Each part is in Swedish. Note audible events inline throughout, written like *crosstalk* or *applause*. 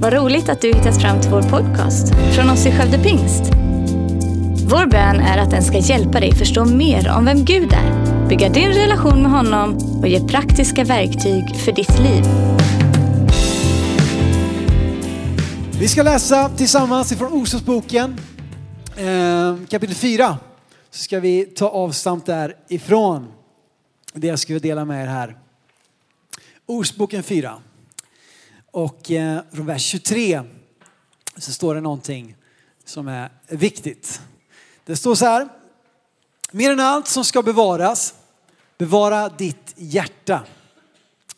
Vad roligt att du hittat fram till vår podcast från oss i Skövde Pingst. Vår bön är att den ska hjälpa dig förstå mer om vem Gud är, bygga din relation med honom och ge praktiska verktyg för ditt liv. Vi ska läsa tillsammans ifrån Ordspråksboken eh, kapitel 4. Så ska vi ta avstamp därifrån. Det jag skulle dela med er här. Ordspråksboken 4. Och eh, från vers 23 så står det någonting som är viktigt. Det står så här. Mer än allt som ska bevaras, bevara ditt hjärta.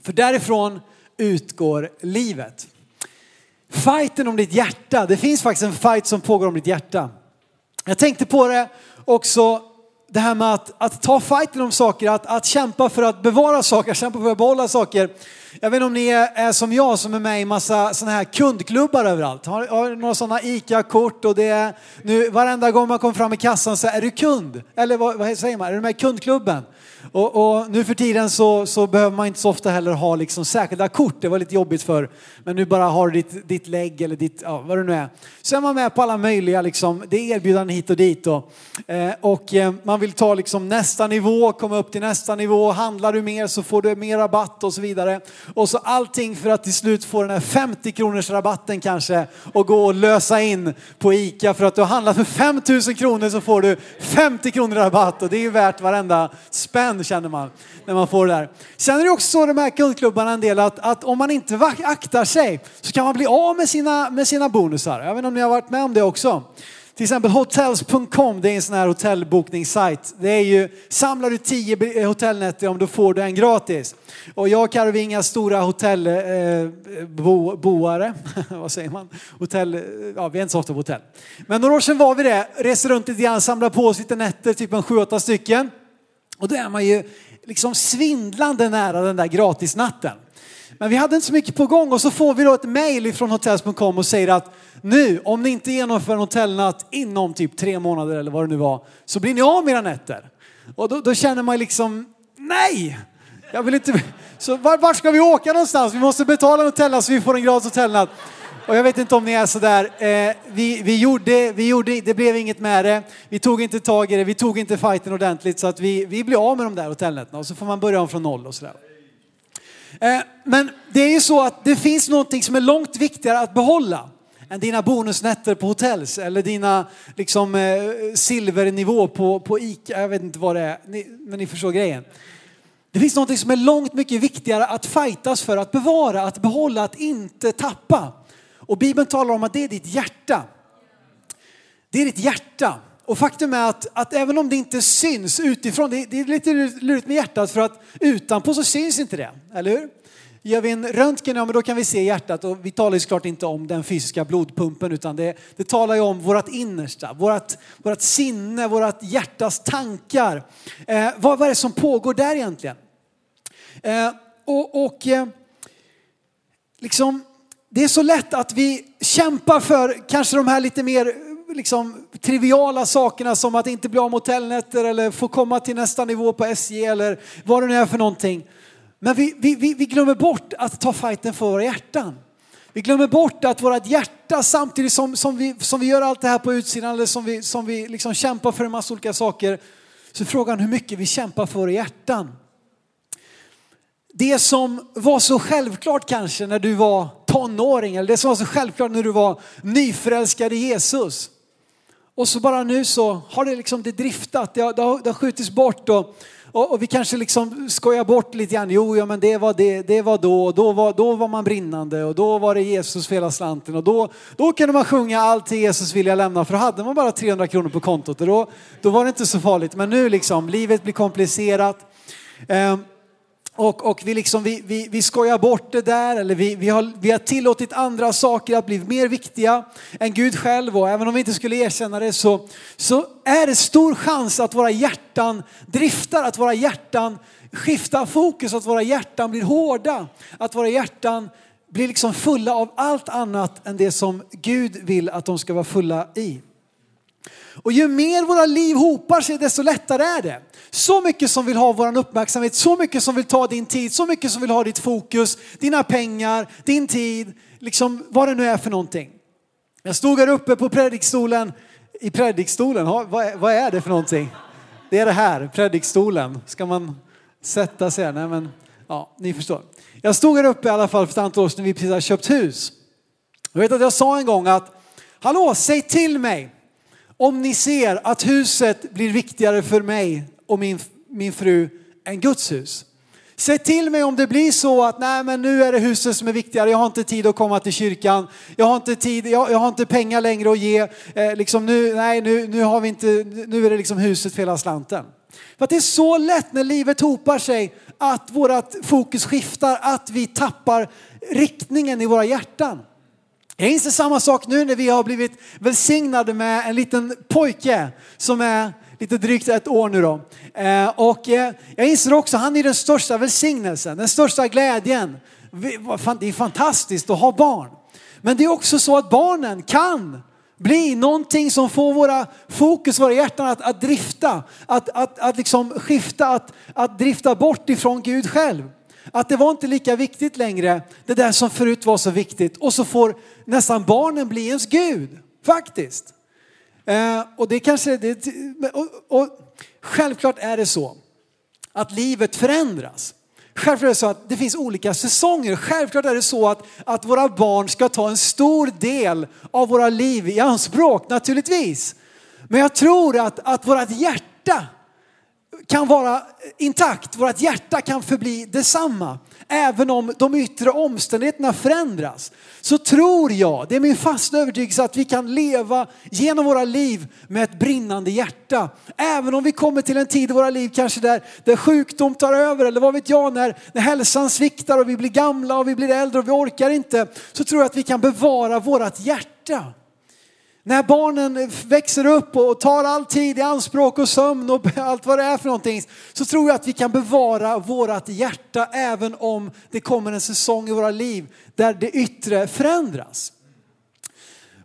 För därifrån utgår livet. Fighten om ditt hjärta, det finns faktiskt en fight som pågår om ditt hjärta. Jag tänkte på det också, det här med att, att ta fighten om saker, att, att kämpa för att bevara saker, kämpa för att behålla saker. Jag vet inte om ni är, är som jag som är med i massa sådana här kundklubbar överallt. Har, har några sådana ICA-kort och det är nu varenda gång man kommer fram i kassan så är du kund. Eller vad, vad säger man, är du med i kundklubben? Och, och, nu för tiden så, så, behöver man inte så ofta heller ha liksom särskilda kort. Det var lite jobbigt för Men nu bara har du ditt, ditt lägg eller ditt, ja, vad det nu är. Så är man med på alla möjliga, liksom, det är erbjudanden hit och dit. Och, eh, och eh, man vill ta liksom nästa nivå, komma upp till nästa nivå. Handlar du mer så får du mer rabatt och så vidare. Och så allting för att till slut få den här 50 kronors rabatten kanske och gå och lösa in på ICA för att du har handlat för 5000 kronor så får du 50 kronor rabatt och det är ju värt varenda spänn känner man när man får det där. Sen är det också så de här kundklubbarna en del att, att om man inte aktar sig så kan man bli av med sina, med sina bonusar. Jag vet inte om ni har varit med om det också. Till exempel hotels.com, det är en sån här hotellbokningssajt. Det är ju, samlar du tio eh, hotellnätter om då får du en gratis. Och jag och Karo, vi är inga stora hotellboare, eh, *laughs* vad säger man? Hotell, eh, ja vi är inte så ofta på hotell. Men några år sedan var vi det, reser runt lite grann, samlar på oss lite nätter, typ en sju, åtta stycken. Och då är man ju liksom svindlande nära den där gratisnatten. Men vi hade inte så mycket på gång och så får vi då ett mail från hotels.com och säger att nu, om ni inte genomför en hotellnatt inom typ tre månader eller vad det nu var, så blir ni av med era nätter. Och då, då känner man liksom, nej! Jag vill inte, så var, var, ska vi åka någonstans? Vi måste betala en hotellnatt så vi får en gratis hotellnatt. Och jag vet inte om ni är sådär, eh, vi, vi, gjorde, vi gjorde, det blev inget med det. Vi tog inte tag i det, vi tog inte fighten ordentligt så att vi, vi blev av med de där hotellnätterna och så får man börja om från noll och sådär. Eh, men det är ju så att det finns någonting som är långt viktigare att behålla än dina bonusnätter på hotells eller dina liksom, eh, silvernivå på, på ICA. Jag vet inte vad det är, ni, men ni förstår grejen. Det finns någonting som är långt mycket viktigare att fightas för, att bevara, att behålla, att inte tappa. Och Bibeln talar om att det är ditt hjärta. Det är ditt hjärta. Och faktum är att, att även om det inte syns utifrån, det, det är lite lurigt med hjärtat för att utanpå så syns inte det, eller hur? Gör vi en röntgen, ja men då kan vi se hjärtat och vi talar ju såklart inte om den fysiska blodpumpen utan det, det talar ju om vårt innersta, vårt, vårt sinne, vårt hjärtas tankar. Eh, vad, vad är det som pågår där egentligen? Eh, och, och eh, liksom det är så lätt att vi kämpar för kanske de här lite mer liksom, triviala sakerna som att inte bli av med hotellnätter eller få komma till nästa nivå på SJ eller vad det nu är för någonting. Men vi, vi, vi, vi glömmer bort att ta fighten för våra hjärtan. Vi glömmer bort att vårt hjärta samtidigt som, som, vi, som vi gör allt det här på utsidan eller som vi, som vi liksom kämpar för en massa olika saker så är frågan hur mycket vi kämpar för våra hjärtan. Det som var så självklart kanske när du var tonåring eller det som var så självklart när du var nyförälskad i Jesus. Och så bara nu så har det liksom det driftat, det har, det har, det har skjutits bort och, och, och, vi kanske liksom skojar bort lite grann. Jo, ja, men det var, det, det var då, och då var, då var man brinnande och då var det Jesus för hela slanten och då, då kunde man sjunga allt till Jesus vill jag lämna för då hade man bara 300 kronor på kontot och då, då var det inte så farligt. Men nu liksom, livet blir komplicerat. Um, och, och vi, liksom, vi, vi, vi skojar bort det där eller vi, vi, har, vi har tillåtit andra saker att bli mer viktiga än Gud själv. Och även om vi inte skulle erkänna det så, så är det stor chans att våra hjärtan driftar, att våra hjärtan skiftar fokus, att våra hjärtan blir hårda. Att våra hjärtan blir liksom fulla av allt annat än det som Gud vill att de ska vara fulla i. Och ju mer våra liv hopar sig, desto lättare är det. Så mycket som vill ha vår uppmärksamhet, så mycket som vill ta din tid, så mycket som vill ha ditt fokus, dina pengar, din tid, liksom vad det nu är för någonting. Jag stod här uppe på predikstolen, i predikstolen, vad är, vad är det för någonting? Det är det här, predikstolen. Ska man sätta sig här? Nej men, ja, ni förstår. Jag stod här uppe i alla fall för ett antal år sedan när vi precis hade köpt hus. Jag vet att jag sa en gång att, hallå, säg till mig om ni ser att huset blir viktigare för mig och min, min fru än Guds hus. Säg till mig om det blir så att nej men nu är det huset som är viktigare, jag har inte tid att komma till kyrkan, jag har inte tid, jag, jag har inte pengar längre att ge, eh, liksom nu, nej nu, nu har vi inte, nu är det liksom huset för hela slanten. För att det är så lätt när livet hopar sig att vårt fokus skiftar, att vi tappar riktningen i våra hjärtan. Jag inser samma sak nu när vi har blivit välsignade med en liten pojke som är lite drygt ett år nu då. Eh, och eh, jag inser också, han är den största välsignelsen, den största glädjen. Det är fantastiskt att ha barn. Men det är också så att barnen kan bli någonting som får våra fokus, våra hjärtan att, att drifta, att, att, att liksom skifta, att, att drifta bort ifrån Gud själv. Att det var inte lika viktigt längre, det där som förut var så viktigt. Och så får nästan barnen bli ens Gud, faktiskt. Eh, och det kanske, det, och, och, självklart är det så att livet förändras. Självklart är det så att det finns olika säsonger. Självklart är det så att, att våra barn ska ta en stor del av våra liv i anspråk, naturligtvis. Men jag tror att, att vårt hjärta kan vara intakt, vårt hjärta kan förbli detsamma. Även om de yttre omständigheterna förändras. Så tror jag, det är min fasta övertygelse att vi kan leva genom våra liv med ett brinnande hjärta. Även om vi kommer till en tid i våra liv kanske där, där sjukdom tar över eller vad vet jag, när, när hälsan sviktar och vi blir gamla och vi blir äldre och vi orkar inte. Så tror jag att vi kan bevara vårt hjärta. När barnen växer upp och tar all tid i anspråk och sömn och *laughs* allt vad det är för någonting så tror jag att vi kan bevara vårat hjärta även om det kommer en säsong i våra liv där det yttre förändras.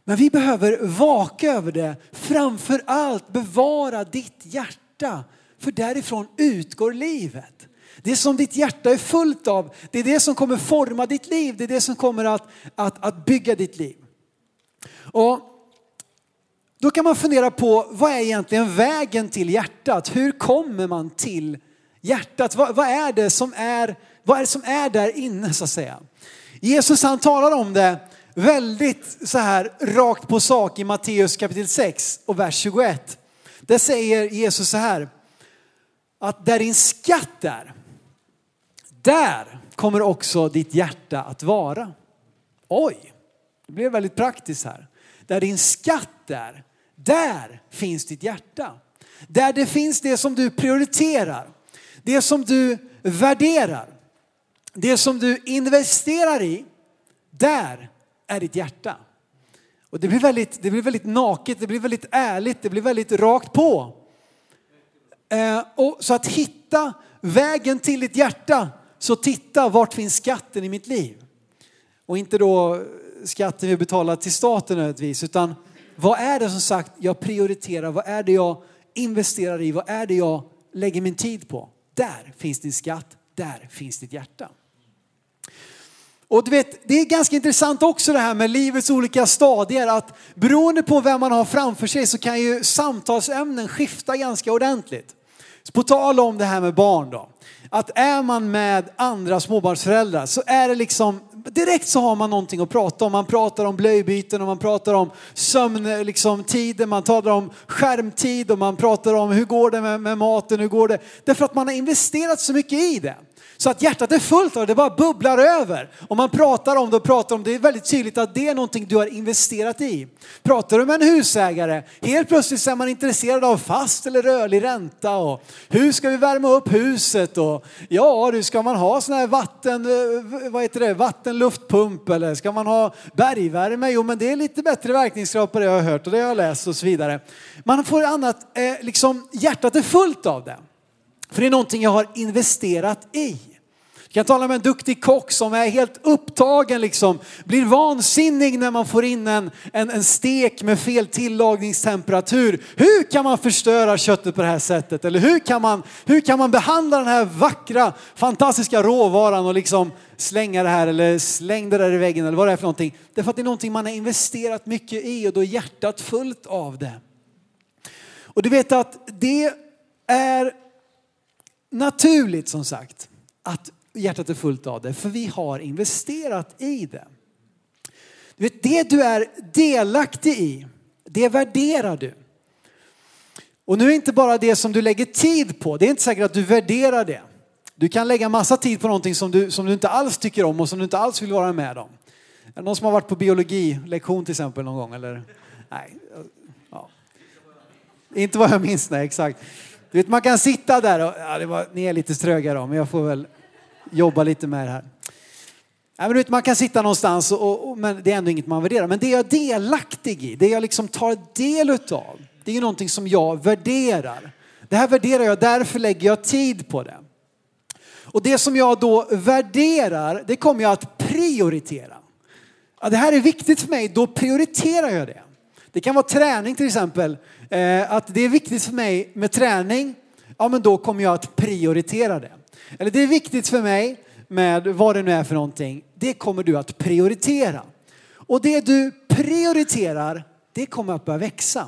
Men vi behöver vaka över det. Framför allt bevara ditt hjärta för därifrån utgår livet. Det som ditt hjärta är fullt av, det är det som kommer forma ditt liv. Det är det som kommer att, att, att bygga ditt liv. Och då kan man fundera på vad är egentligen vägen till hjärtat? Hur kommer man till hjärtat? Vad, vad, är det som är, vad är det som är där inne så att säga? Jesus han talar om det väldigt så här rakt på sak i Matteus kapitel 6 och vers 21. Där säger Jesus så här att där din skatt är, där kommer också ditt hjärta att vara. Oj, det blev väldigt praktiskt här. Där din skatt är, där finns ditt hjärta. Där det finns det som du prioriterar, det som du värderar, det som du investerar i, där är ditt hjärta. Och det blir väldigt, det blir väldigt naket, det blir väldigt ärligt, det blir väldigt rakt på. Eh, och så att hitta vägen till ditt hjärta, så titta vart finns skatten i mitt liv? Och inte då skatten vi betalar till staten nödvändigtvis, utan vad är det som sagt jag prioriterar? Vad är det jag investerar i? Vad är det jag lägger min tid på? Där finns din skatt, där finns ditt hjärta. Och du vet, det är ganska intressant också det här med livets olika stadier att beroende på vem man har framför sig så kan ju samtalsämnen skifta ganska ordentligt. Så på tal om det här med barn då. Att är man med andra småbarnsföräldrar så är det liksom direkt så har man någonting att prata om. Man pratar om blöjbyten och man pratar om sömntider, liksom, man talar om skärmtid och man pratar om hur går det med, med maten, hur går det? Därför att man har investerat så mycket i det. Så att hjärtat är fullt av det, det bara bubblar över. Om man pratar om det och pratar om det, det är väldigt tydligt att det är någonting du har investerat i. Pratar du med en husägare, helt plötsligt är man intresserad av fast eller rörlig ränta och hur ska vi värma upp huset och ja, du ska man ha sån här vatten, eh, vad heter det, vattenluftpump eller ska man ha bergvärme? Jo, men det är lite bättre verkningsgrad på det jag har hört och det har jag läst och så vidare. Man får annat, eh, liksom hjärtat är fullt av det. För det är någonting jag har investerat i. Kan tala med en duktig kock som är helt upptagen liksom, blir vansinnig när man får in en, en, en stek med fel tillagningstemperatur. Hur kan man förstöra köttet på det här sättet? Eller hur kan man, hur kan man behandla den här vackra, fantastiska råvaran och liksom slänga det här eller släng det där i väggen eller vad det är för någonting. Därför att det är någonting man har investerat mycket i och då är hjärtat fullt av det. Och du vet att det är naturligt som sagt att hjärtat är fullt av det, för vi har investerat i det. Du vet, det du är delaktig i, det värderar du. Och nu är det inte bara det som du lägger tid på, det är inte säkert att du värderar det. Du kan lägga massa tid på någonting som du, som du inte alls tycker om och som du inte alls vill vara med om. Är det någon som har varit på biologilektion till exempel någon gång? Eller? Nej. Ja. Inte vad jag minns, nej exakt. Du vet, man kan sitta där och, ja, det var, ni är lite ströga då, men jag får väl jobba lite med det här. Ja, men man kan sitta någonstans, och, och, men det är ändå inget man värderar. Men det jag är delaktig i, det jag liksom tar del utav, det är ju någonting som jag värderar. Det här värderar jag, därför lägger jag tid på det. Och det som jag då värderar, det kommer jag att prioritera. Ja, det här är viktigt för mig, då prioriterar jag det. Det kan vara träning till exempel. Eh, att det är viktigt för mig med träning, ja men då kommer jag att prioritera det. Eller det är viktigt för mig med vad det nu är för någonting. Det kommer du att prioritera. Och det du prioriterar, det kommer att börja växa.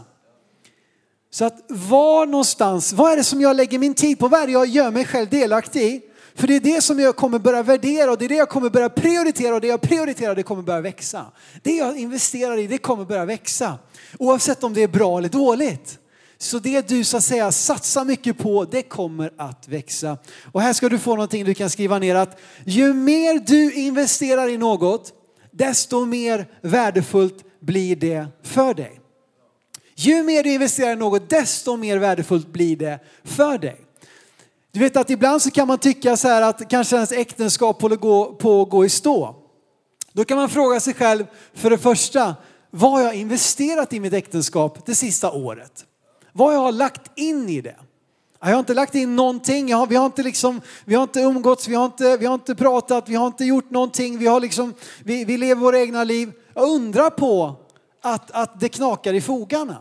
Så att var någonstans, vad är det som jag lägger min tid på? Vad är det jag gör mig själv delaktig i? För det är det som jag kommer börja värdera och det är det jag kommer börja prioritera och det jag prioriterar det kommer börja växa. Det jag investerar i det kommer börja växa. Oavsett om det är bra eller dåligt. Så det du så att säga satsar mycket på, det kommer att växa. Och här ska du få någonting du kan skriva ner att ju mer du investerar i något, desto mer värdefullt blir det för dig. Ju mer du investerar i något, desto mer värdefullt blir det för dig. Du vet att ibland så kan man tycka så här att kanske ens äktenskap håller gå, på att gå i stå. Då kan man fråga sig själv, för det första, vad har jag investerat i mitt äktenskap det sista året? Vad jag har lagt in i det? Jag har inte lagt in någonting, har, vi, har inte liksom, vi har inte umgåtts, vi har inte, vi har inte pratat, vi har inte gjort någonting, vi, har liksom, vi, vi lever våra egna liv. Jag undrar på att, att det knakar i fogarna.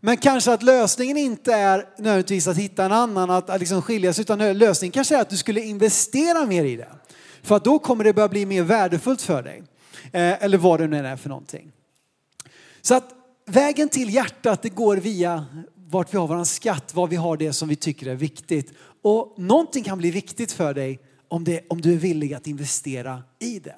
Men kanske att lösningen inte är nödvändigtvis att hitta en annan, att, att liksom skilja sig, utan lösningen kanske är att du skulle investera mer i det. För att då kommer det börja bli mer värdefullt för dig. Eh, eller vad det nu är för någonting. Så att vägen till hjärtat det går via vart vi har våran skatt, var vi har det som vi tycker är viktigt. Och någonting kan bli viktigt för dig om, det, om du är villig att investera i det.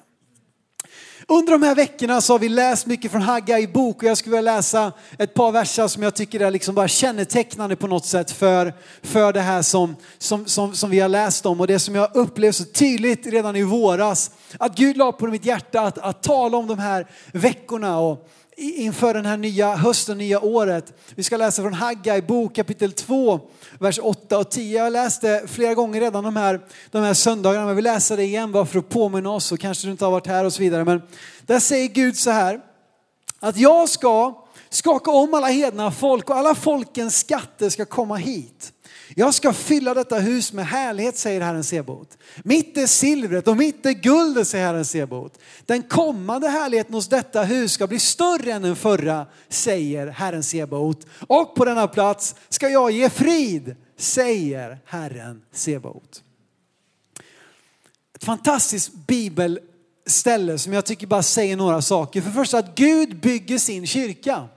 Under de här veckorna så har vi läst mycket från Hagga i bok och jag skulle vilja läsa ett par verser som jag tycker är liksom bara kännetecknande på något sätt för, för det här som, som, som, som vi har läst om och det som jag upplevde så tydligt redan i våras. Att Gud la på mitt hjärta att, att tala om de här veckorna och inför den här nya hösten, nya året. Vi ska läsa från Hagga i bok kapitel 2, vers 8 och 10. Jag läste flera gånger redan de här, de här söndagarna, men vi läser det igen bara för att påminna oss och kanske du inte har varit här och så vidare. Men där säger Gud så här, att jag ska skaka om alla hedna folk och alla folkens skatter ska komma hit. Jag ska fylla detta hus med härlighet, säger Herren Sebot. Mitt är silvret och mitt är guldet, säger Herren Sebot. Den kommande härligheten hos detta hus ska bli större än den förra, säger Herren Sebot. Och på denna plats ska jag ge frid, säger Herren Sebot. Ett fantastiskt bibelställe som jag tycker bara säger några saker. För det första att Gud bygger sin kyrka.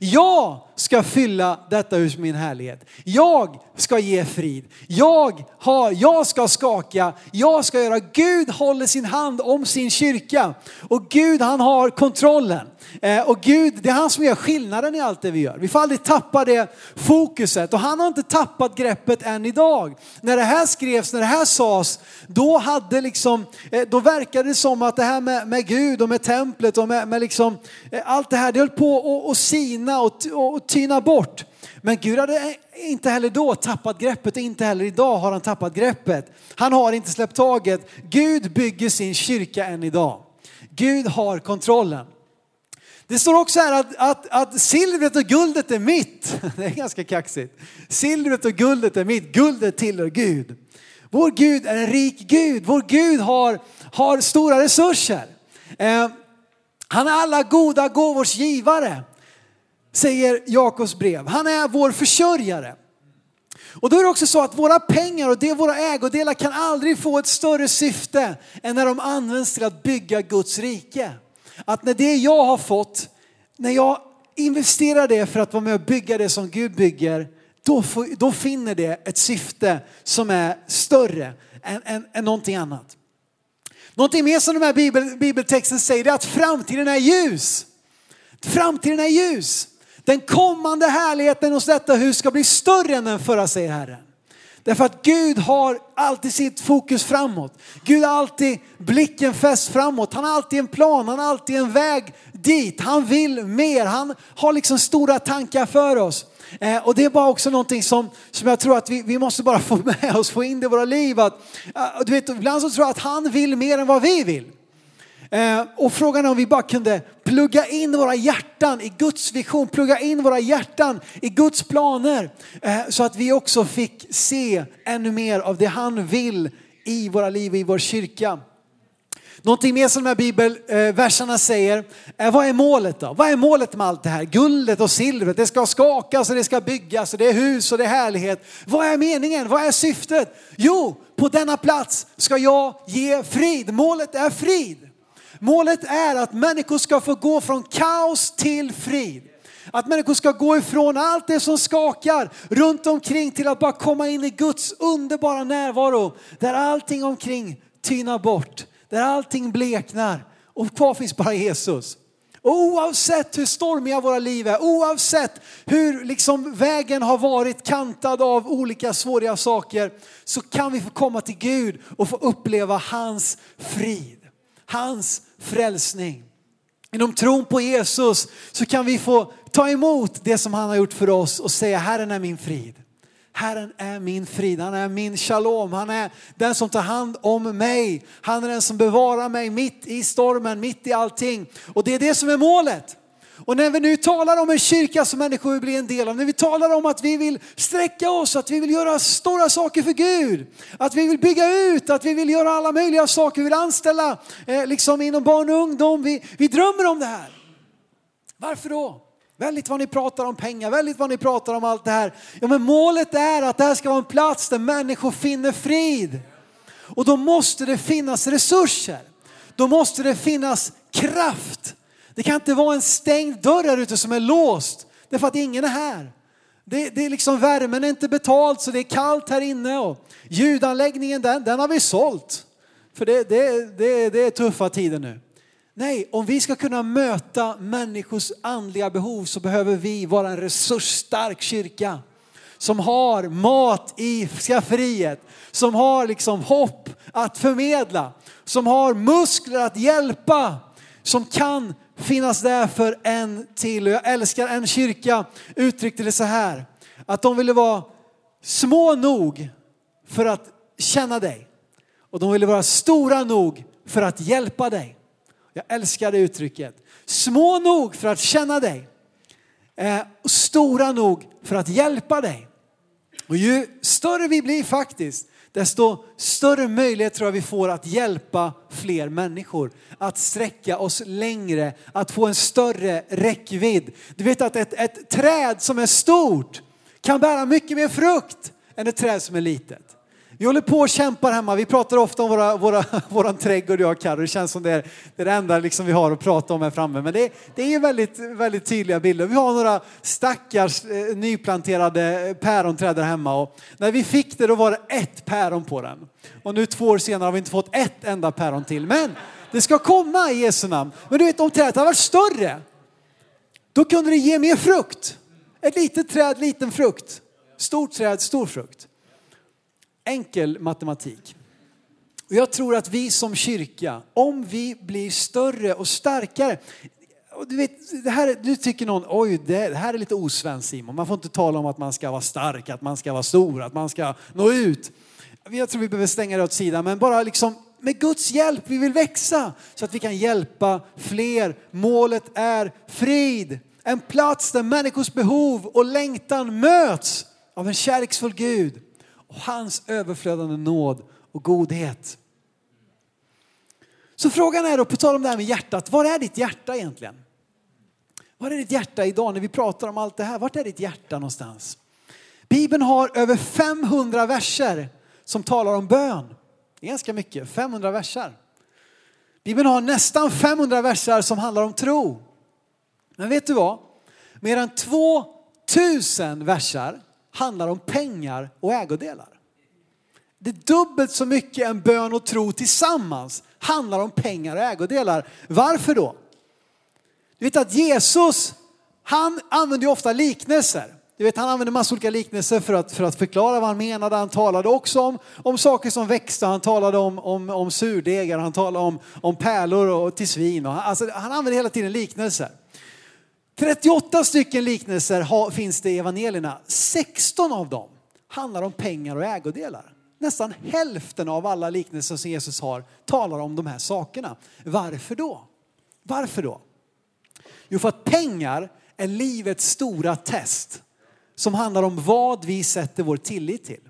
Jag ska fylla detta hus med min härlighet. Jag ska ge frid. Jag, har, jag ska skaka. Jag ska göra. Gud håller sin hand om sin kyrka. Och Gud han har kontrollen. Eh, och Gud, det är han som gör skillnaden i allt det vi gör. Vi får aldrig tappa det fokuset. Och han har inte tappat greppet än idag. När det här skrevs, när det här sades, då hade liksom, eh, då verkade det som att det här med, med Gud och med templet och med, med liksom, eh, allt det här, det höll på att sina och, och tyna bort. Men Gud hade inte heller då tappat greppet och inte heller idag har han tappat greppet. Han har inte släppt taget. Gud bygger sin kyrka än idag. Gud har kontrollen. Det står också här att, att, att silvret och guldet är mitt. *laughs* Det är ganska kaxigt. Silvret och guldet är mitt, guldet tillhör Gud. Vår Gud är en rik Gud. Vår Gud har, har stora resurser. Eh, han är alla goda gåvors givare, säger Jakobs brev. Han är vår försörjare. Och då är det också så att våra pengar och det våra ägodelar kan aldrig få ett större syfte än när de används till att bygga Guds rike. Att när det jag har fått, när jag investerar det för att vara med och bygga det som Gud bygger, då, får, då finner det ett syfte som är större än, än, än någonting annat. Någonting mer som den här bibel, bibeltexten säger är att framtiden är ljus. Framtiden är ljus. Den kommande härligheten hos detta hus ska bli större än den förra, säger Herren. Därför att Gud har alltid sitt fokus framåt. Gud har alltid blicken fäst framåt. Han har alltid en plan, han har alltid en väg dit. Han vill mer, han har liksom stora tankar för oss. Eh, och det är bara också någonting som, som jag tror att vi, vi måste bara få *laughs* med oss, få in det i våra liv. Att, eh, du vet, ibland så tror jag att han vill mer än vad vi vill. Eh, och frågan är om vi bara kunde plugga in våra hjärtan i Guds vision, plugga in våra hjärtan i Guds planer. Eh, så att vi också fick se ännu mer av det han vill i våra liv, i vår kyrka. Någonting mer som de här bibelverserna säger, är vad är målet då? Vad är målet med allt det här? Guldet och silvret, det ska skakas och det ska byggas och det är hus och det är härlighet. Vad är meningen? Vad är syftet? Jo, på denna plats ska jag ge frid. Målet är frid. Målet är att människor ska få gå från kaos till frid. Att människor ska gå ifrån allt det som skakar runt omkring till att bara komma in i Guds underbara närvaro. Där allting omkring tynar bort, där allting bleknar och kvar finns bara Jesus. Oavsett hur stormiga våra liv är, oavsett hur liksom vägen har varit kantad av olika svåra saker, så kan vi få komma till Gud och få uppleva hans frid, hans frälsning. Genom tron på Jesus så kan vi få ta emot det som han har gjort för oss och säga Herren är min frid. Herren är min frid, han är min shalom, han är den som tar hand om mig. Han är den som bevarar mig mitt i stormen, mitt i allting. Och det är det som är målet. Och när vi nu talar om en kyrka som människor vill bli en del av, när vi talar om att vi vill sträcka oss, att vi vill göra stora saker för Gud, att vi vill bygga ut, att vi vill göra alla möjliga saker, vi vill anställa eh, liksom inom barn och ungdom, vi, vi drömmer om det här. Varför då? Väldigt vad ni pratar om pengar, väldigt vad ni pratar om allt det här. Ja men målet är att det här ska vara en plats där människor finner frid. Och då måste det finnas resurser. Då måste det finnas kraft. Det kan inte vara en stängd dörr här ute som är låst. Därför att ingen är här. Det, det är liksom värmen är inte betald så det är kallt här inne och ljudanläggningen den, den har vi sålt. För det, det, det, det är tuffa tider nu. Nej, om vi ska kunna möta människors andliga behov så behöver vi vara en resursstark kyrka. Som har mat i skafferiet, som har liksom hopp att förmedla, som har muskler att hjälpa, som kan finnas där för en till. Och jag älskar en kyrka uttryckte det så här, att de ville vara små nog för att känna dig och de ville vara stora nog för att hjälpa dig. Jag älskar det uttrycket. Små nog för att känna dig eh, och stora nog för att hjälpa dig. Och ju större vi blir faktiskt, desto större möjlighet tror jag vi får att hjälpa fler människor. Att sträcka oss längre, att få en större räckvidd. Du vet att ett, ett träd som är stort kan bära mycket mer frukt än ett träd som är litet. Vi håller på och kämpar hemma. Vi pratar ofta om våra, våra, *laughs* våran trädgård, jag och Carro. Det känns som det är, det är det enda liksom vi har att prata om här framme. Men det, det är väldigt, väldigt tydliga bilder. Vi har några stackars eh, nyplanterade päronträd där hemma. Och när vi fick det då var det ett päron på den. Och nu två år senare har vi inte fått ett enda päron till. Men det ska komma i Jesu namn. Men du vet om trädet hade varit större, då kunde det ge mer frukt. Ett litet träd, liten frukt. Stort träd, stor frukt enkel matematik. Och jag tror att vi som kyrka, om vi blir större och starkare, och du, vet, det här, du tycker någon, oj det här är lite osvenskt Simon, man får inte tala om att man ska vara stark, att man ska vara stor, att man ska nå ut. Jag tror vi behöver stänga det åt sidan, men bara liksom med Guds hjälp, vi vill växa så att vi kan hjälpa fler. Målet är frid, en plats där människors behov och längtan möts av en kärleksfull Gud och hans överflödande nåd och godhet. Så frågan är då, på tal om det här med hjärtat, var är ditt hjärta egentligen? Var är ditt hjärta idag när vi pratar om allt det här? Vart är ditt hjärta någonstans? Bibeln har över 500 verser som talar om bön. Det är ganska mycket, 500 verser. Bibeln har nästan 500 verser som handlar om tro. Men vet du vad? Mer än 2000 verser handlar om pengar och ägodelar. Det är dubbelt så mycket en bön och tro tillsammans handlar om pengar och ägodelar. Varför då? Du vet att Jesus, han använder ju ofta liknelser. Du vet, han använde massor olika liknelser för att, för att förklara vad han menade. Han talade också om, om saker som växte. Han talade om, om, om surdegar, han talade om, om pärlor och till svin. Och, alltså, han använde hela tiden liknelser. 38 stycken liknelser finns det i evangelierna. 16 av dem handlar om pengar och ägodelar. Nästan hälften av alla liknelser som Jesus har talar om de här sakerna. Varför då? Varför då? Jo, för att pengar är livets stora test som handlar om vad vi sätter vår tillit till.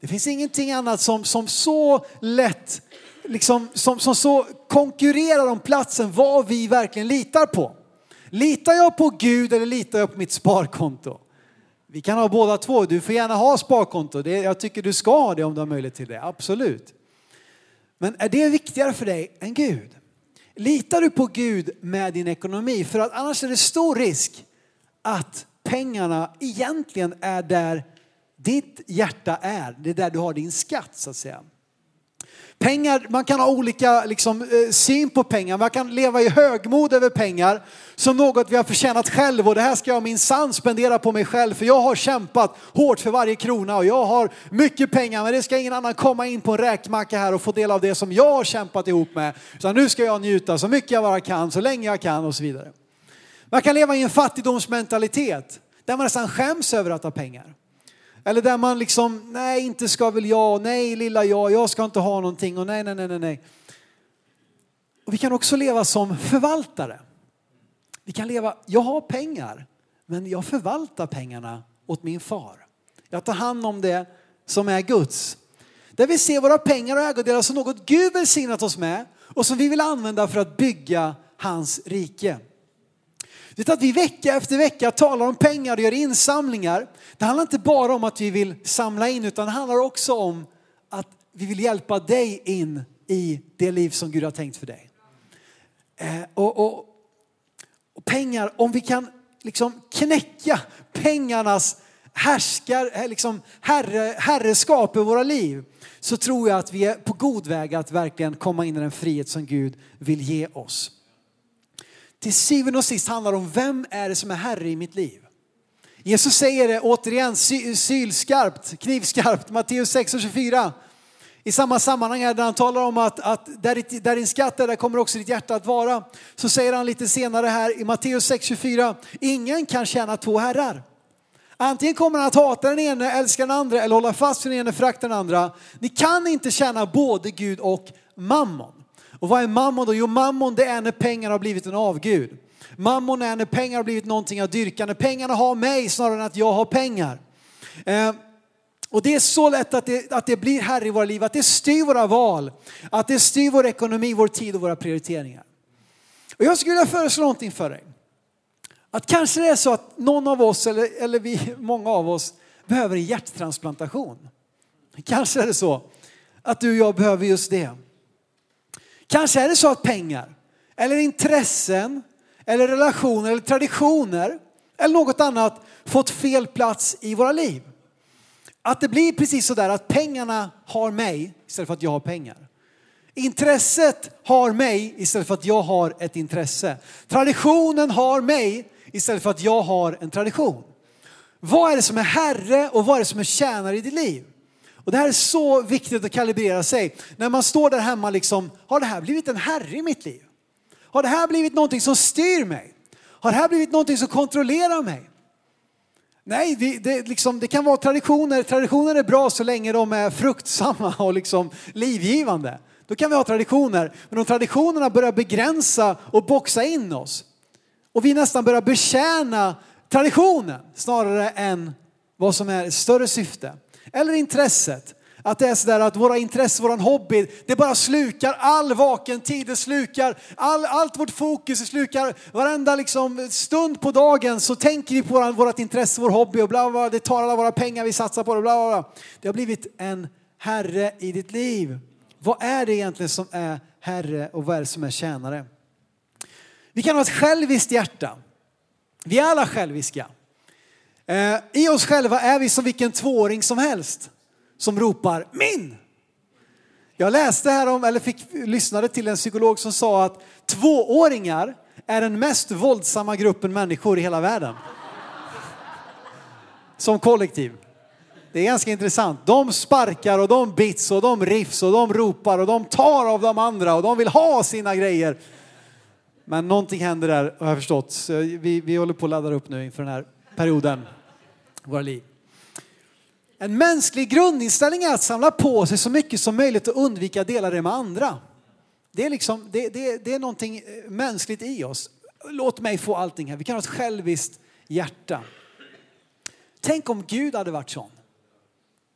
Det finns ingenting annat som, som så lätt, liksom, som, som så konkurrerar om platsen vad vi verkligen litar på. Litar jag på Gud eller litar jag på mitt sparkonto? Vi kan ha båda två. Du får gärna ha sparkonto. Det, jag tycker du ska ha det om du har möjlighet till det. Absolut. Men är det viktigare för dig än Gud? Litar du på Gud med din ekonomi? För att annars är det stor risk att pengarna egentligen är där ditt hjärta är. Det är där du har din skatt så att säga. Pengar, man kan ha olika liksom, eh, syn på pengar. Man kan leva i högmod över pengar som något vi har förtjänat själv och det här ska jag minsann spendera på mig själv för jag har kämpat hårt för varje krona och jag har mycket pengar men det ska ingen annan komma in på en räkmacka här och få del av det som jag har kämpat ihop med. Så nu ska jag njuta så mycket jag bara kan, så länge jag kan och så vidare. Man kan leva i en fattigdomsmentalitet där man nästan skäms över att ha pengar. Eller där man liksom, nej inte ska väl jag, nej lilla jag, jag ska inte ha någonting och nej, nej, nej, nej. Och vi kan också leva som förvaltare. Vi kan leva, jag har pengar, men jag förvaltar pengarna åt min far. Jag tar hand om det som är Guds. Där vi ser våra pengar och ägodelar som något Gud välsignat oss med och som vi vill använda för att bygga hans rike. Det är att vi vecka efter vecka talar om pengar och gör insamlingar. Det handlar inte bara om att vi vill samla in utan det handlar också om att vi vill hjälpa dig in i det liv som Gud har tänkt för dig. Eh, och, och, och pengar, om vi kan liksom knäcka pengarnas härskar, eh, liksom herre, herreskap i våra liv så tror jag att vi är på god väg att verkligen komma in i den frihet som Gud vill ge oss till syvende och sist handlar om vem är det som är herre i mitt liv. Jesus säger det återigen sylskarpt, knivskarpt, Matteus 6 och 24. I samma sammanhang där han talar om att, att där, där din skatt är, där kommer också ditt hjärta att vara. Så säger han lite senare här i Matteus 6.24, ingen kan tjäna två herrar. Antingen kommer han att hata den ene, älska den andra eller hålla fast vid den ene, förakta den andra. Ni kan inte tjäna både Gud och mammon. Och vad är mammon då? Jo, mammon det är när pengar har blivit en avgud. Mammon är när pengar har blivit någonting att dyrka, när pengarna har mig snarare än att jag har pengar. Eh, och det är så lätt att det, att det blir här i våra liv, att det styr våra val, att det styr vår ekonomi, vår tid och våra prioriteringar. Och jag skulle vilja föreslå någonting för dig. Att kanske det är så att någon av oss, eller, eller vi, *laughs* många av oss, behöver en hjärttransplantation. Kanske är det så att du och jag behöver just det. Kanske är det så att pengar eller intressen eller relationer eller traditioner eller något annat fått fel plats i våra liv. Att det blir precis sådär att pengarna har mig istället för att jag har pengar. Intresset har mig istället för att jag har ett intresse. Traditionen har mig istället för att jag har en tradition. Vad är det som är herre och vad är det som är tjänare i ditt liv? Och det här är så viktigt att kalibrera sig. När man står där hemma liksom, har det här blivit en herre i mitt liv? Har det här blivit någonting som styr mig? Har det här blivit någonting som kontrollerar mig? Nej, det, det, liksom, det kan vara traditioner. Traditioner är bra så länge de är fruktsamma *laughs* och liksom livgivande. Då kan vi ha traditioner. Men om traditionerna börjar begränsa och boxa in oss och vi nästan börjar betjäna traditionen snarare än vad som är ett större syfte eller intresset. Att det är sådär att våra intressen, våran hobby, det bara slukar all vaken tid, det slukar all, allt vårt fokus, det slukar varenda liksom stund på dagen så tänker vi på våran, vårat intresse, vår hobby och bla, bla, bla det tar alla våra pengar vi satsar på det, bla, bla, bla. Det har blivit en herre i ditt liv. Vad är det egentligen som är herre och vad är det som är tjänare? Vi kan ha ett själviskt hjärta. Vi är alla själviska. Eh, I oss själva är vi som vilken tvååring som helst som ropar min. Jag läste här om, eller fick, lyssnade till en psykolog som sa att tvååringar är den mest våldsamma gruppen människor i hela världen. Som kollektiv. Det är ganska intressant. De sparkar och de bits och de riffs och de ropar och de tar av de andra och de vill ha sina grejer. Men någonting händer där har jag förstått. Så vi, vi håller på att ladda upp nu inför den här perioden våra liv. En mänsklig grundinställning är att samla på sig så mycket som möjligt och undvika att dela det med andra. Det är, liksom, det, det, det är någonting eh, mänskligt i oss. Låt mig få allting här. Vi kan ha ett själviskt hjärta. Tänk om Gud hade varit sån.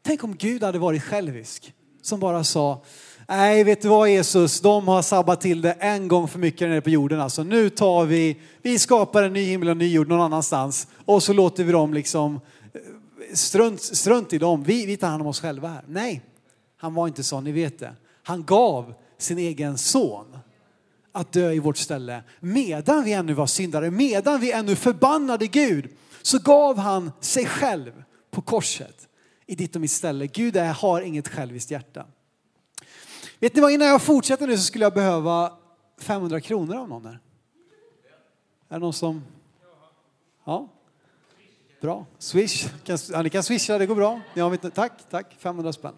Tänk om Gud hade varit självisk. Som bara sa, nej vet du vad Jesus, de har sabbat till det en gång för mycket nere på jorden. Alltså nu tar vi, vi skapar en ny himmel och en ny jord någon annanstans och så låter vi dem liksom strunt, strunt i dem, vi, vi tar hand om oss själva här. Nej, han var inte så, ni vet det. Han gav sin egen son att dö i vårt ställe. Medan vi ännu var syndare, medan vi ännu förbannade Gud, så gav han sig själv på korset i ditt och mitt ställe. Gud är, har inget själviskt hjärta. Vet ni vad, innan jag fortsätter nu så skulle jag behöva 500 kronor av någon här. Är det någon som... Ja, Bra. Swish. ja, ni kan swisha, det går bra. Ni har mitt, tack, tack. 500 spänn.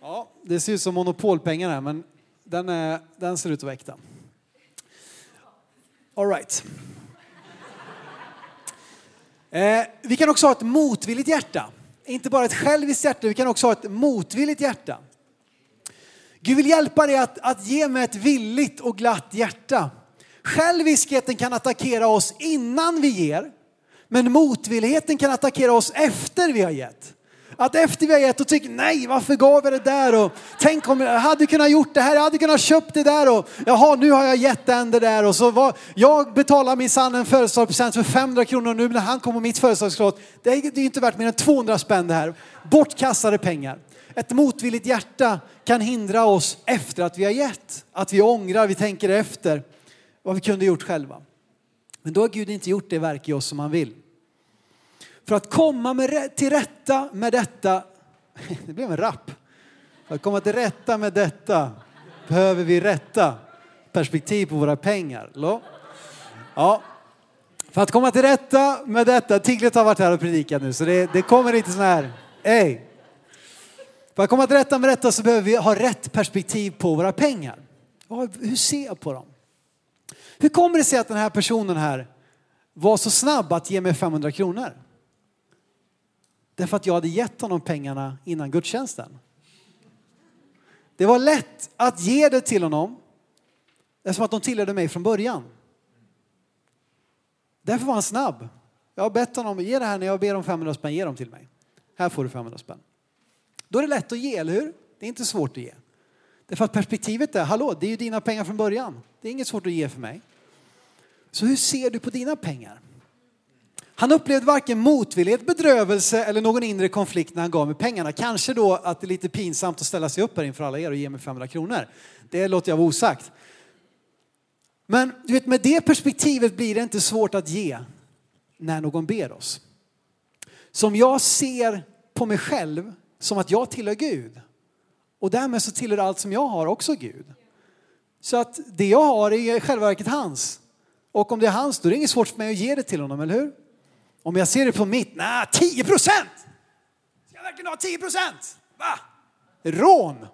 Ja, det ser ut som monopolpengar här, men den, är, den ser ut att vara äkta. All right. Eh, vi kan också ha ett motvilligt hjärta. Inte bara ett själviskt hjärta, vi kan också ha ett motvilligt hjärta. Gud vill hjälpa dig att, att ge mig ett villigt och glatt hjärta. Själviskheten kan attackera oss innan vi ger. Men motvilligheten kan attackera oss efter vi har gett. Att efter vi har gett och tycker nej varför gav jag det där och tänk om jag hade kunnat gjort det här, jag hade kunnat köpt det där och jaha nu har jag gett den det där och så var, jag betalar min sann en födelsedagspresent för 500 kronor och nu när han kommer mitt födelsedagsklot, det är, ju inte värt mer än 200 spänn det här. Bortkastade pengar. Ett motvilligt hjärta kan hindra oss efter att vi har gett. Att vi ångrar, vi tänker efter vad vi kunde gjort själva. Men då har Gud inte gjort det verk i oss som han vill. För att komma med, till rätta med detta, *laughs* det blev en rapp. För att komma till rätta med detta behöver vi rätta perspektiv på våra pengar. Ja. För att komma till rätta med detta, Tiglet har varit här och predikat nu så det, det kommer inte sån här, hej. För att komma till rätta med detta så behöver vi ha rätt perspektiv på våra pengar. Hur ser jag på dem? Hur kommer det sig att den här personen här var så snabb att ge mig 500 kronor? Därför att jag hade gett honom pengarna innan gudstjänsten. Det var lätt att ge det till honom eftersom att de tillhörde mig från början. Därför var han snabb. Jag har bett honom, ge det här när jag ber om 500 spänn, ge dem till mig. Här får du 500 spänn. Då är det lätt att ge, eller hur? Det är inte svårt att ge. Därför att perspektivet är, hallå, det är ju dina pengar från början. Det är inget svårt att ge för mig. Så hur ser du på dina pengar? Han upplevde varken motvillighet, bedrövelse eller någon inre konflikt när han gav mig pengarna. Kanske då att det är lite pinsamt att ställa sig upp här inför alla er och ge mig 500 kronor. Det låter jag vara osagt. Men du vet, med det perspektivet blir det inte svårt att ge när någon ber oss. Som jag ser på mig själv som att jag tillhör Gud. Och därmed så tillhör allt som jag har också Gud. Så att det jag har är i själva verket hans. Och om det är hans då är det inget svårt för mig att ge det till honom, eller hur? Om jag ser det på mitt, nej 10 procent! Ska jag verkligen ha 10 procent? Va? Rån!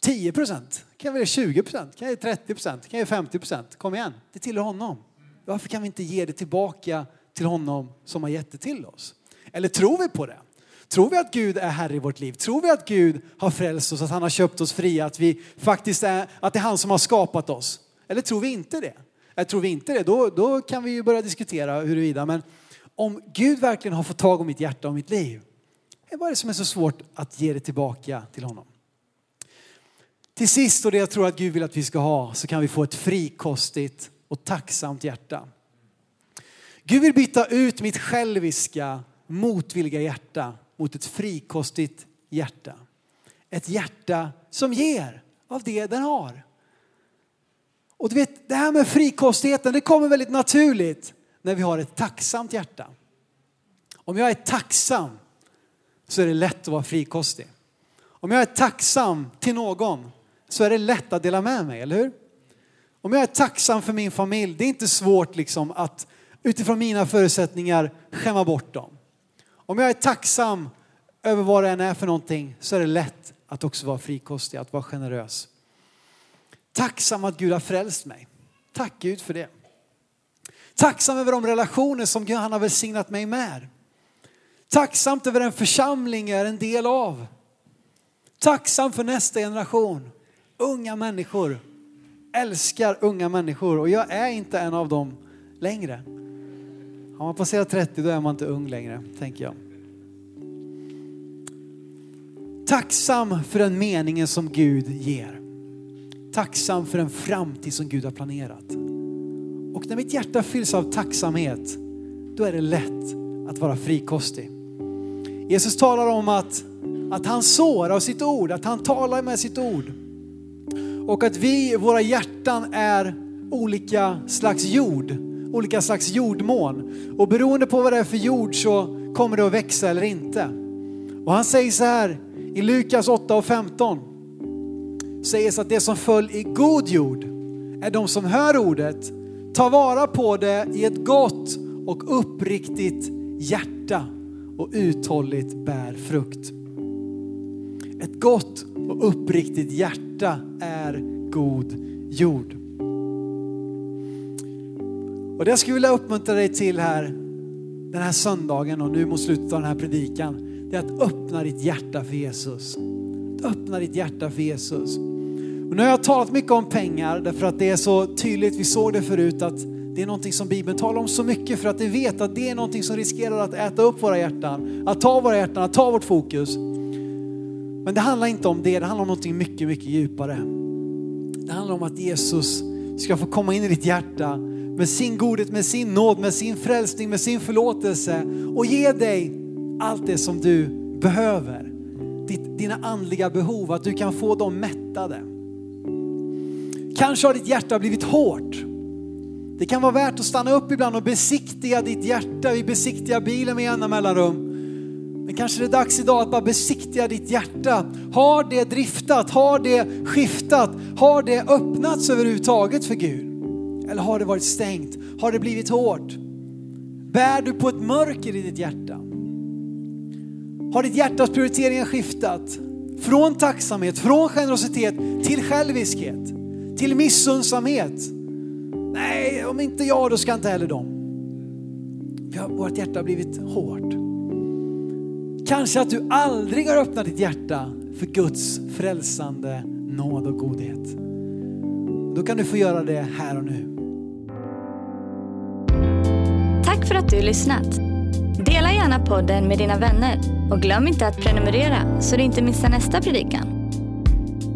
10 procent? Kan jag ge 20 procent? Kan jag 30 procent? Kan jag 50 procent? Kom igen, det tillhör honom. Varför kan vi inte ge det tillbaka till honom som har gett det till oss? Eller tror vi på det? Tror vi att Gud är Herre i vårt liv? Tror vi att Gud har frälst oss, att han har köpt oss fria, att vi faktiskt är, att det är han som har skapat oss? Eller tror vi inte det? Eller tror vi inte det, då, då kan vi ju börja diskutera huruvida, men om Gud verkligen har fått tag om mitt hjärta och mitt liv vad är det som är så svårt att ge det tillbaka till honom? Till sist, och det jag tror att Gud vill att vi ska ha, så kan vi få ett frikostigt och tacksamt hjärta. Gud vill byta ut mitt själviska, motvilliga hjärta mot ett frikostigt hjärta. Ett hjärta som ger av det den har. Och du vet, det här med frikostigheten, det kommer väldigt naturligt när vi har ett tacksamt hjärta. Om jag är tacksam så är det lätt att vara frikostig. Om jag är tacksam till någon så är det lätt att dela med mig, eller hur? Om jag är tacksam för min familj, det är inte svårt liksom att utifrån mina förutsättningar skämma bort dem. Om jag är tacksam över vad det än är för någonting så är det lätt att också vara frikostig, att vara generös. Tacksam att Gud har frälst mig. Tack Gud för det. Tacksam över de relationer som han har välsignat mig med. Tacksamt över den församling jag är en del av. Tacksam för nästa generation. Unga människor. Älskar unga människor och jag är inte en av dem längre. Har man passerat 30 då är man inte ung längre, tänker jag. Tacksam för den meningen som Gud ger. Tacksam för den framtid som Gud har planerat. Och när mitt hjärta fylls av tacksamhet, då är det lätt att vara frikostig. Jesus talar om att, att han sår av sitt ord, att han talar med sitt ord. Och att vi, våra hjärtan är olika slags jord, olika slags jordmån. Och beroende på vad det är för jord så kommer det att växa eller inte. Och han säger så här i Lukas 8 och 15. Sägs att det som föll i god jord är de som hör ordet, Ta vara på det i ett gott och uppriktigt hjärta och uthålligt bär frukt. Ett gott och uppriktigt hjärta är god jord. Och det jag skulle vilja uppmuntra dig till här den här söndagen och nu mot slutet av den här predikan, det är att öppna ditt hjärta för Jesus. Öppna ditt hjärta för Jesus. Och nu har jag talat mycket om pengar därför att det är så tydligt, vi såg det förut, att det är någonting som Bibeln talar om så mycket för att vi vet att det är någonting som riskerar att äta upp våra hjärtan, att ta våra hjärtan, att ta vårt fokus. Men det handlar inte om det, det handlar om någonting mycket, mycket djupare. Det handlar om att Jesus ska få komma in i ditt hjärta med sin godhet, med sin nåd, med sin frälsning, med sin förlåtelse och ge dig allt det som du behöver. dina andliga behov, att du kan få dem mättade. Kanske har ditt hjärta blivit hårt. Det kan vara värt att stanna upp ibland och besiktiga ditt hjärta. Vi besiktigar bilen med jämna mellanrum. Men kanske det är dags idag att bara besiktiga ditt hjärta. Har det driftat? Har det skiftat? Har det öppnats överhuvudtaget för Gud? Eller har det varit stängt? Har det blivit hårt? Bär du på ett mörker i ditt hjärta? Har ditt hjärtas prioriteringar skiftat? Från tacksamhet, från generositet till själviskhet, till missundsamhet. Nej, om inte jag då ska inte heller de. Vårt hjärta har blivit hårt. Kanske att du aldrig har öppnat ditt hjärta för Guds frälsande nåd och godhet. Då kan du få göra det här och nu. Tack för att du lyssnat. Dela gärna podden med dina vänner och glöm inte att prenumerera så du inte missar nästa predikan.